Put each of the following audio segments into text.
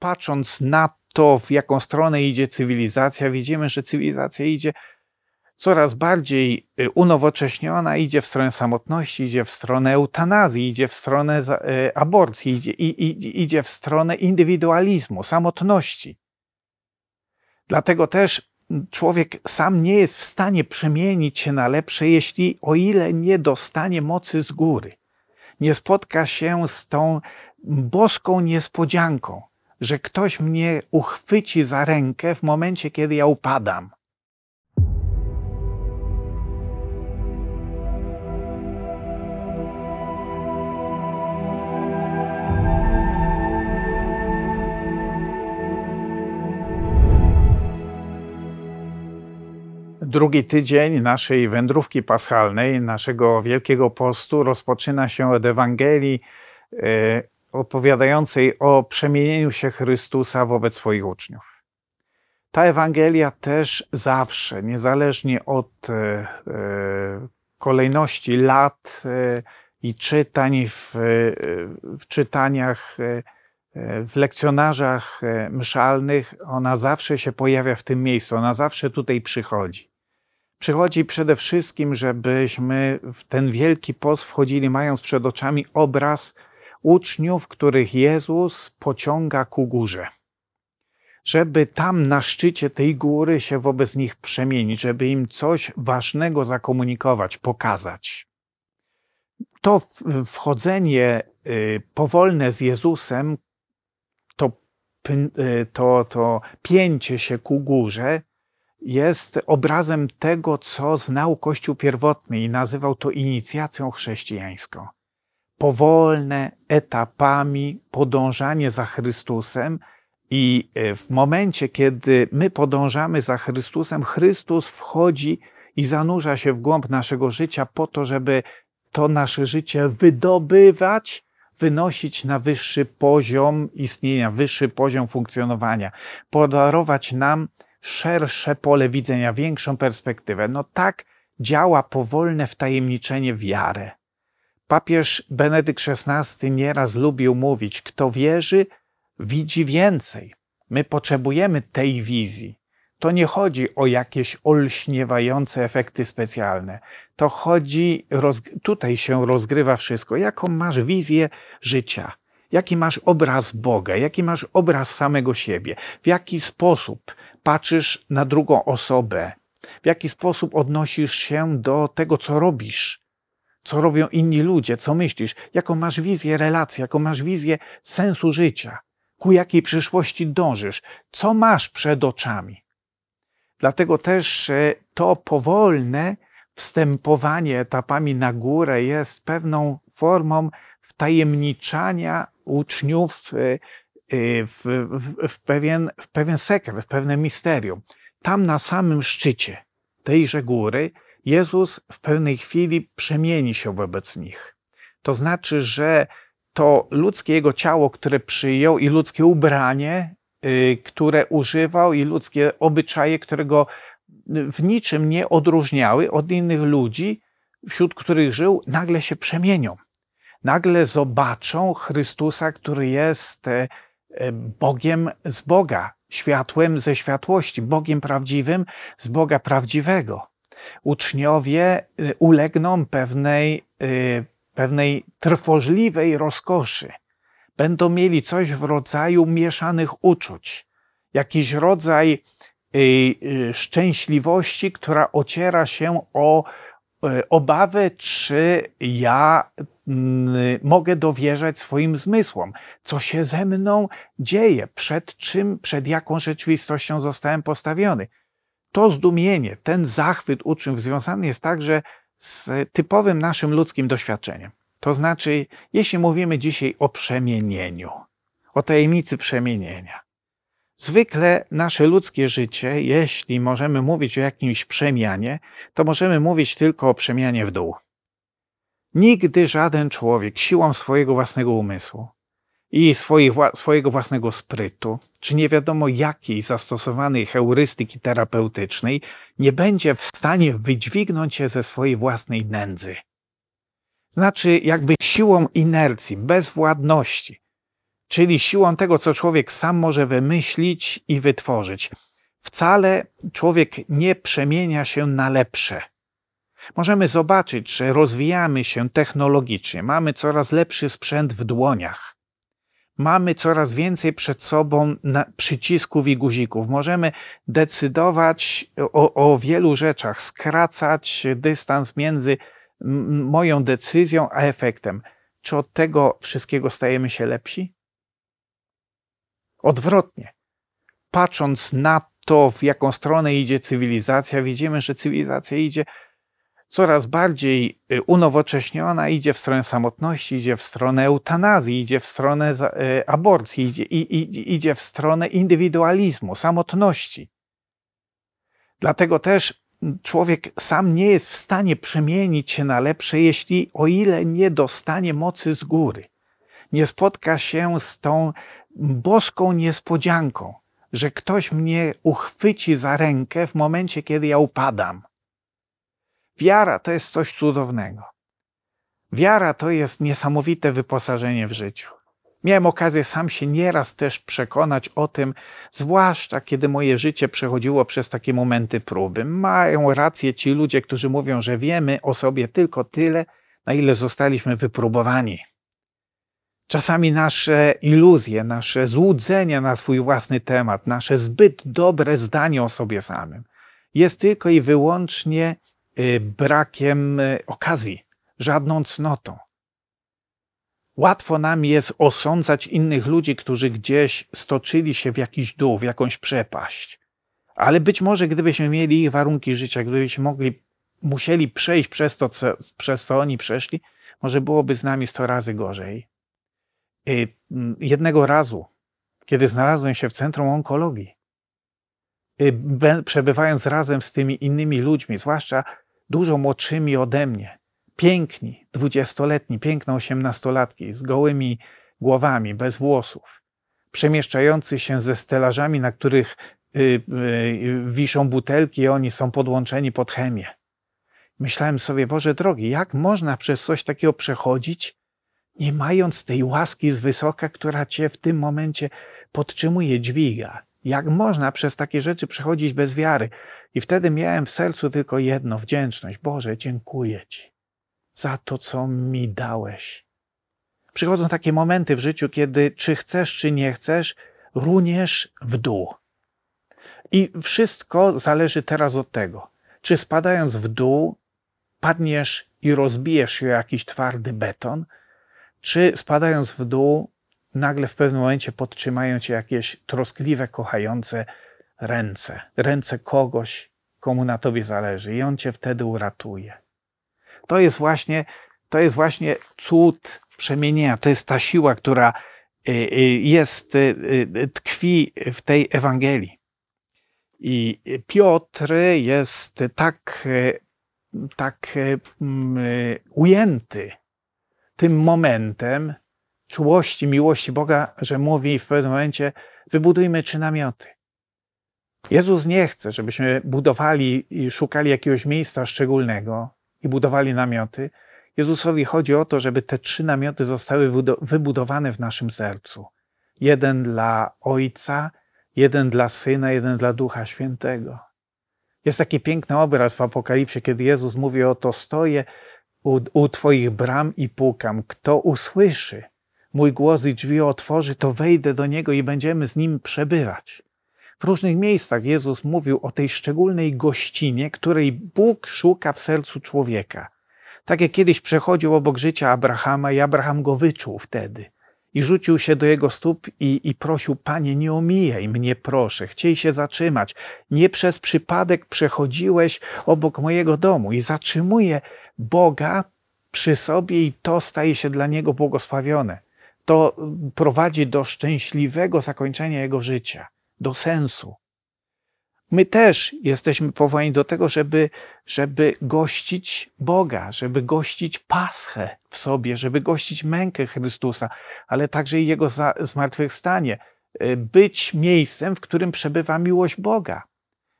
patrząc na to, w jaką stronę idzie cywilizacja, widzimy, że cywilizacja idzie coraz bardziej y, unowocześniona, idzie w stronę samotności, idzie w stronę eutanazji, idzie w stronę y, aborcji, idzie, idzie w stronę indywidualizmu, samotności. Dlatego też człowiek sam nie jest w stanie przemienić się na lepsze, jeśli o ile nie dostanie mocy z góry. Nie spotka się z tą boską niespodzianką, że ktoś mnie uchwyci za rękę w momencie, kiedy ja upadam. Drugi tydzień naszej wędrówki paschalnej, naszego Wielkiego Postu, rozpoczyna się od Ewangelii e, opowiadającej o przemienieniu się Chrystusa wobec swoich uczniów. Ta Ewangelia też zawsze, niezależnie od e, e, kolejności lat i czytań w, w czytaniach, w lekcjonarzach mszalnych, ona zawsze się pojawia w tym miejscu, ona zawsze tutaj przychodzi. Przychodzi przede wszystkim, żebyśmy w ten wielki post wchodzili, mając przed oczami obraz uczniów, których Jezus pociąga ku górze. Żeby tam na szczycie tej góry się wobec nich przemienić, żeby im coś ważnego zakomunikować, pokazać. To wchodzenie y, powolne z Jezusem, to, y, to, to pięcie się ku górze, jest obrazem tego, co znał Kościół pierwotny i nazywał to inicjacją chrześcijańską. Powolne etapami podążanie za Chrystusem i e, w momencie, kiedy my podążamy za Chrystusem, Chrystus wchodzi i zanurza się w głąb naszego życia po to, żeby to nasze życie wydobywać, wynosić na wyższy poziom istnienia, wyższy poziom funkcjonowania, podarować nam szersze pole widzenia, większą perspektywę. No tak działa powolne wtajemniczenie wiary. Papież Benedykt XVI nieraz lubił mówić: Kto wierzy, widzi więcej. My potrzebujemy tej wizji. To nie chodzi o jakieś olśniewające efekty specjalne. To chodzi, tutaj się rozgrywa wszystko. Jaką masz wizję życia? Jaki masz obraz Boga? Jaki masz obraz samego siebie? W jaki sposób patrzysz na drugą osobę, w jaki sposób odnosisz się do tego, co robisz, co robią inni ludzie, co myślisz, jaką masz wizję relacji, jaką masz wizję sensu życia, ku jakiej przyszłości dążysz, co masz przed oczami. Dlatego też e, to powolne wstępowanie etapami na górę jest pewną formą wtajemniczania uczniów e, Y, w, w, w, pewien, w pewien sekret, w pewne misterium. Tam na samym szczycie tejże góry Jezus w pewnej chwili przemieni się wobec nich. To znaczy, że to ludzkie jego ciało, które przyjął i ludzkie ubranie, y, które używał i ludzkie obyczaje, które go w niczym nie odróżniały od innych ludzi, wśród których żył, nagle się przemienią. Nagle zobaczą Chrystusa, który jest e, E, Bogiem z Boga, światłem ze światłości, Bogiem prawdziwym z Boga prawdziwego. Uczniowie e, ulegną pewnej, e, pewnej trwożliwej rozkoszy. Będą mieli coś w rodzaju mieszanych uczuć, jakiś rodzaj szczęśliwości, która ociera się o obawę, czy ja mogę dowierzać swoim zmysłom, co się ze mną dzieje, przed czym, przed jaką rzeczywistością zostałem postawiony. To zdumienie, ten zachwyt uczniów związany jest także z typowym naszym ludzkim doświadczeniem. To znaczy, jeśli mówimy dzisiaj o przemienieniu, o tajemnicy przemienienia, zwykle nasze ludzkie życie, jeśli możemy mówić o jakimś przemianie, to możemy mówić tylko o przemianie w dół. Nigdy żaden człowiek siłą swojego własnego umysłu i swoich, swojego własnego sprytu, czy nie wiadomo jakiej zastosowanej heurystyki terapeutycznej, nie będzie w stanie wydźwignąć się ze swojej własnej nędzy. Znaczy, jakby siłą inercji, bezwładności, czyli siłą tego, co człowiek sam może wymyślić i wytworzyć. Wcale człowiek nie przemienia się na lepsze. Możemy zobaczyć, że rozwijamy się technologicznie, mamy coraz lepszy sprzęt w dłoniach. Mamy coraz więcej przed sobą przycisków i guzików. Możemy decydować o, o wielu rzeczach, skracać dystans między moją decyzją a efektem. Czy od tego wszystkiego stajemy się lepsi? Odwrotnie. Patrząc na to, w jaką stronę idzie cywilizacja, widzimy, że cywilizacja idzie coraz bardziej y, unowocześniona, idzie w stronę samotności, idzie w stronę eutanazji, idzie w stronę y, aborcji, idzie, idzie w stronę indywidualizmu, samotności. Dlatego też człowiek sam nie jest w stanie przemienić się na lepsze, jeśli o ile nie dostanie mocy z góry. Nie spotka się z tą boską niespodzianką, że ktoś mnie uchwyci za rękę w momencie, kiedy ja upadam. Wiara to jest coś cudownego. Wiara to jest niesamowite wyposażenie w życiu. Miałem okazję sam się nieraz też przekonać o tym, zwłaszcza kiedy moje życie przechodziło przez takie momenty próby. Mają rację ci ludzie, którzy mówią, że wiemy o sobie tylko tyle, na ile zostaliśmy wypróbowani. Czasami nasze iluzje, nasze złudzenia na swój własny temat, nasze zbyt dobre zdanie o sobie samym jest tylko i wyłącznie brakiem y, okazji, żadną cnotą. Łatwo nam jest osądzać innych ludzi, którzy gdzieś stoczyli się w jakiś dół, w jakąś przepaść. Ale być może gdybyśmy mieli ich warunki życia, gdybyśmy mogli, musieli przejść przez to, co, przez co oni przeszli, może byłoby z nami sto razy gorzej. I jednego razu, kiedy znalazłem się w centrum onkologii, przebywając razem z tymi innymi ludźmi, zwłaszcza dużo młodszymi ode mnie, piękni, dwudziestoletni, piękne osiemnastolatki z gołymi głowami, bez włosów, przemieszczający się ze stelażami, na których y, y, wiszą butelki, i oni są podłączeni pod chemię. Myślałem sobie, Boże drogi, jak można przez coś takiego przechodzić, nie mając tej łaski z wysoka, która cię w tym momencie podtrzymuje, dźwiga? Jak można przez takie rzeczy przechodzić bez wiary? I wtedy miałem w sercu tylko jedno wdzięczność. Boże, dziękuję Ci za to, co mi dałeś. Przychodzą takie momenty w życiu, kiedy czy chcesz, czy nie chcesz, runiesz w dół. I wszystko zależy teraz od tego, czy spadając w dół, padniesz i rozbijesz się o jakiś twardy beton, czy spadając w dół, nagle w pewnym momencie podtrzymają cię jakieś troskliwe, kochające ręce, ręce kogoś, komu na tobie zależy, i on cię wtedy uratuje. To jest właśnie, to jest właśnie cud przemienienia. To jest ta siła, która y, y, jest, y, tkwi w tej Ewangelii. I Piotr jest tak, tak ujęty tym momentem czułości, miłości Boga, że mówi w pewnym momencie: wybudujmy trzy namioty. Jezus nie chce, żebyśmy budowali i szukali jakiegoś miejsca szczególnego, i budowali namioty. Jezusowi chodzi o to, żeby te trzy namioty zostały wybudowane w naszym sercu. Jeden dla Ojca, jeden dla Syna, jeden dla Ducha Świętego. Jest taki piękny obraz w Apokalipsie, kiedy Jezus mówi o to: Stoję u, u Twoich bram i pukam. Kto usłyszy mój głos i drzwi otworzy, to wejdę do niego i będziemy z nim przebywać. W różnych miejscach Jezus mówił o tej szczególnej gościnie, której Bóg szuka w sercu człowieka. Tak jak kiedyś przechodził obok życia Abrahama i Abraham go wyczuł wtedy. I rzucił się do jego stóp i, i prosił, Panie, nie omijaj mnie, proszę, chciej się zatrzymać. Nie przez przypadek przechodziłeś obok mojego domu. I zatrzymuje Boga przy sobie i to staje się dla niego błogosławione. To prowadzi do szczęśliwego zakończenia jego życia do sensu. My też jesteśmy powołani do tego, żeby, żeby gościć Boga, żeby gościć Paschę w sobie, żeby gościć mękę Chrystusa, ale także i Jego zmartwychwstanie. Y, być miejscem, w którym przebywa miłość Boga.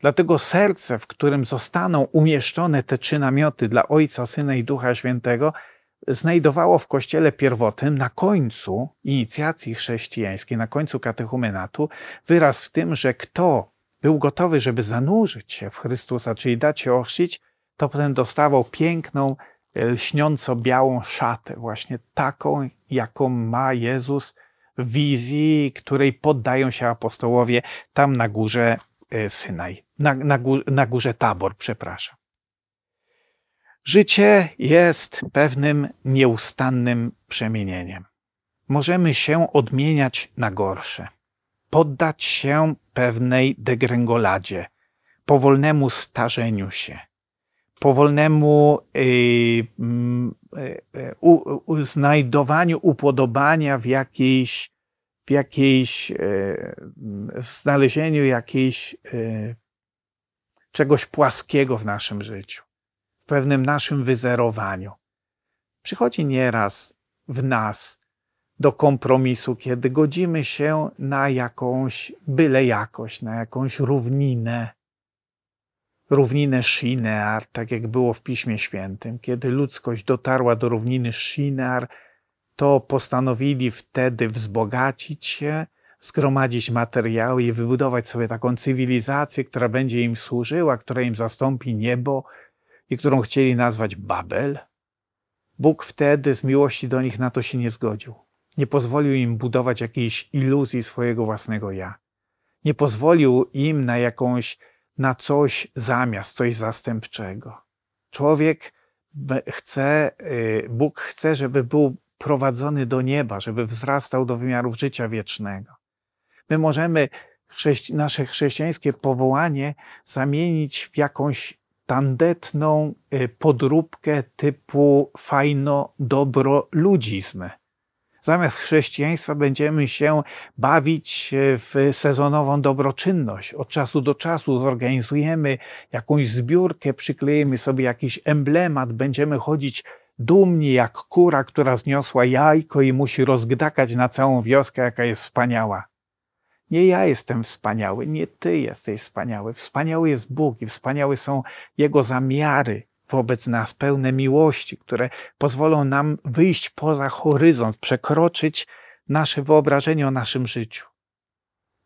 Dlatego serce, w którym zostaną umieszczone te trzy namioty dla Ojca, Syna i Ducha Świętego, znajdowało w kościele pierwotnym na końcu inicjacji chrześcijańskiej, na końcu katechumenatu, wyraz w tym, że kto był gotowy, żeby zanurzyć się w Chrystusa, czyli dać się ochrzcić, to potem dostawał piękną, lśniąco białą szatę, właśnie taką, jaką ma Jezus w wizji, której poddają się apostołowie tam na górze e, Synaj, na, na, na górze Tabor, przepraszam. Życie jest pewnym nieustannym przemienieniem. Możemy się odmieniać na gorsze, poddać się pewnej degrengoladzie, powolnemu starzeniu się, powolnemu y, y, y, znajdowaniu upodobania w jakiejś, w jakiejś, znalezieniu jakiejś czegoś płaskiego w naszym życiu, w pewnym naszym wyzerowaniu. Przychodzi nieraz w nas do kompromisu, kiedy godzimy się na jakąś byle jakość, na jakąś równinę, równinę Shinear, tak jak było w Piśmie Świętym. Kiedy ludzkość dotarła do równiny Shinear, to postanowili wtedy wzbogacić się, zgromadzić materiały i wybudować sobie taką cywilizację, która będzie im służyła, która im zastąpi niebo i którą chcieli nazwać Babel. Bóg wtedy z miłości do nich na to się nie zgodził. Nie pozwolił im budować jakiejś iluzji swojego własnego ja. Nie pozwolił im na jakąś na coś zamiast, coś zastępczego. Człowiek chce, y, Bóg chce, żeby był prowadzony do nieba, żeby wzrastał do wymiarów życia wiecznego. My możemy chrześci nasze chrześcijańskie powołanie zamienić w jakąś tandetną y, podróbkę typu fajno-dobro-ludzizm Zamiast chrześcijaństwa będziemy się bawić w sezonową dobroczynność. Od czasu do czasu zorganizujemy jakąś zbiórkę, przyklejemy sobie jakiś emblemat, będziemy chodzić dumni jak kura, która zniosła jajko i musi rozgdakać na całą wioskę, jaka jest wspaniała. Nie ja jestem wspaniały, nie ty jesteś wspaniały. Wspaniały jest Bóg i wspaniałe są Jego zamiary wobec nas, pełne miłości, które pozwolą nam wyjść poza horyzont, przekroczyć nasze wyobrażenie o naszym życiu.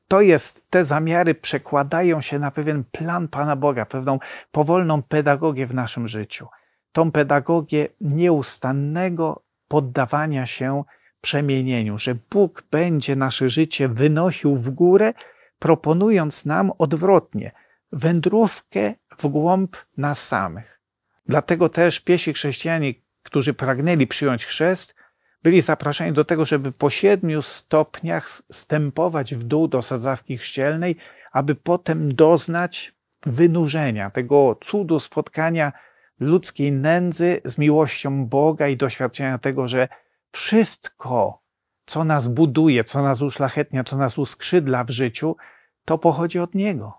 To jest, te zamiary przekładają się na pewien plan Pana Boga, pewną powolną pedagogię w naszym życiu. Tą pedagogię nieustannego poddawania się przemienieniu, że Bóg będzie nasze życie wynosił w górę, proponując nam odwrotnie wędrówkę w głąb nas samych. Dlatego też piesi chrześcijanie, którzy pragnęli przyjąć chrzest, byli zapraszani do tego, żeby po siedmiu stopniach stępować w dół do sadzawki chrzcielnej, aby potem doznać wynurzenia, tego cudu spotkania ludzkiej nędzy z miłością Boga i doświadczenia tego, że wszystko, co nas buduje, co nas uszlachetnia, co nas uskrzydla w życiu, to pochodzi od Niego.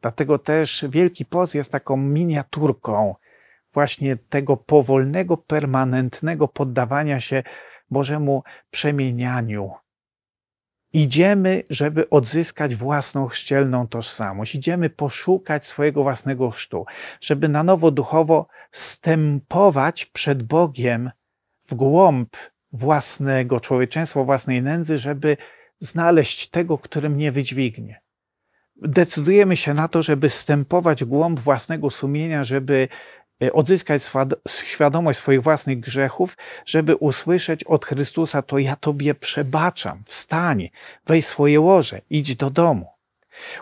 Dlatego też Wielki Post jest taką miniaturką właśnie tego powolnego, permanentnego poddawania się Bożemu przemienianiu. Idziemy, żeby odzyskać własną chrzcielną tożsamość. Idziemy poszukać swojego własnego chrztu, żeby na nowo duchowo stępować przed Bogiem w głąb własnego człowieczeństwa, własnej nędzy, żeby znaleźć tego, który mnie wydźwignie. Decydujemy się na to, żeby stępować głąb własnego sumienia, żeby E, odzyskać świadomość swoich własnych grzechów, żeby usłyszeć od Chrystusa, to ja Tobie przebaczam, wstań, weź swoje łoże, idź do domu.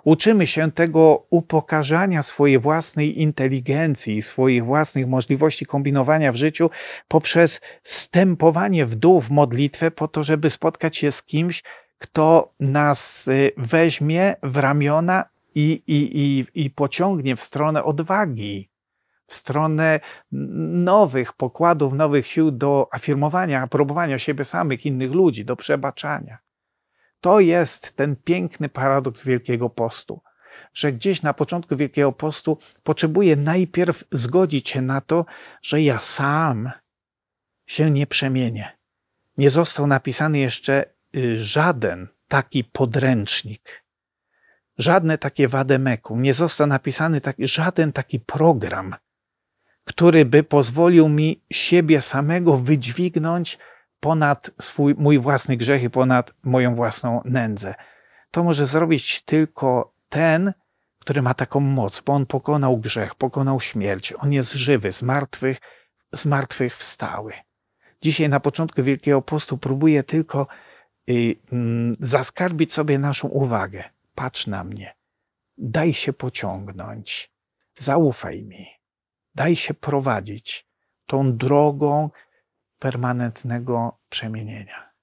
Uczymy się tego upokarzania swojej własnej inteligencji, swoich własnych możliwości kombinowania w życiu poprzez stępowanie w dół w modlitwę po to, żeby spotkać się z kimś, kto nas y, weźmie w ramiona i, i, i, i pociągnie w stronę odwagi w stronę nowych pokładów, nowych sił do afirmowania, aprobowania siebie samych, innych ludzi, do przebaczania. To jest ten piękny paradoks Wielkiego Postu, że gdzieś na początku Wielkiego Postu potrzebuję najpierw zgodzić się na to, że ja sam się nie przemienię. Nie został napisany jeszcze y, żaden taki podręcznik, żadne takie wademekum, nie został napisany taki, żaden taki program, który by pozwolił mi siebie samego wydźwignąć ponad swój, mój własny grzech i ponad moją własną nędzę. To może zrobić tylko ten, który ma taką moc, bo on pokonał grzech, pokonał śmierć. On jest żywy, z martwych, z martwych wstały. Dzisiaj na początku Wielkiego Postu próbuję tylko y, mm, zaskarbić sobie naszą uwagę. Patrz na mnie. Daj się pociągnąć. Zaufaj mi. Daj się prowadzić tą drogą permanentnego przemienienia.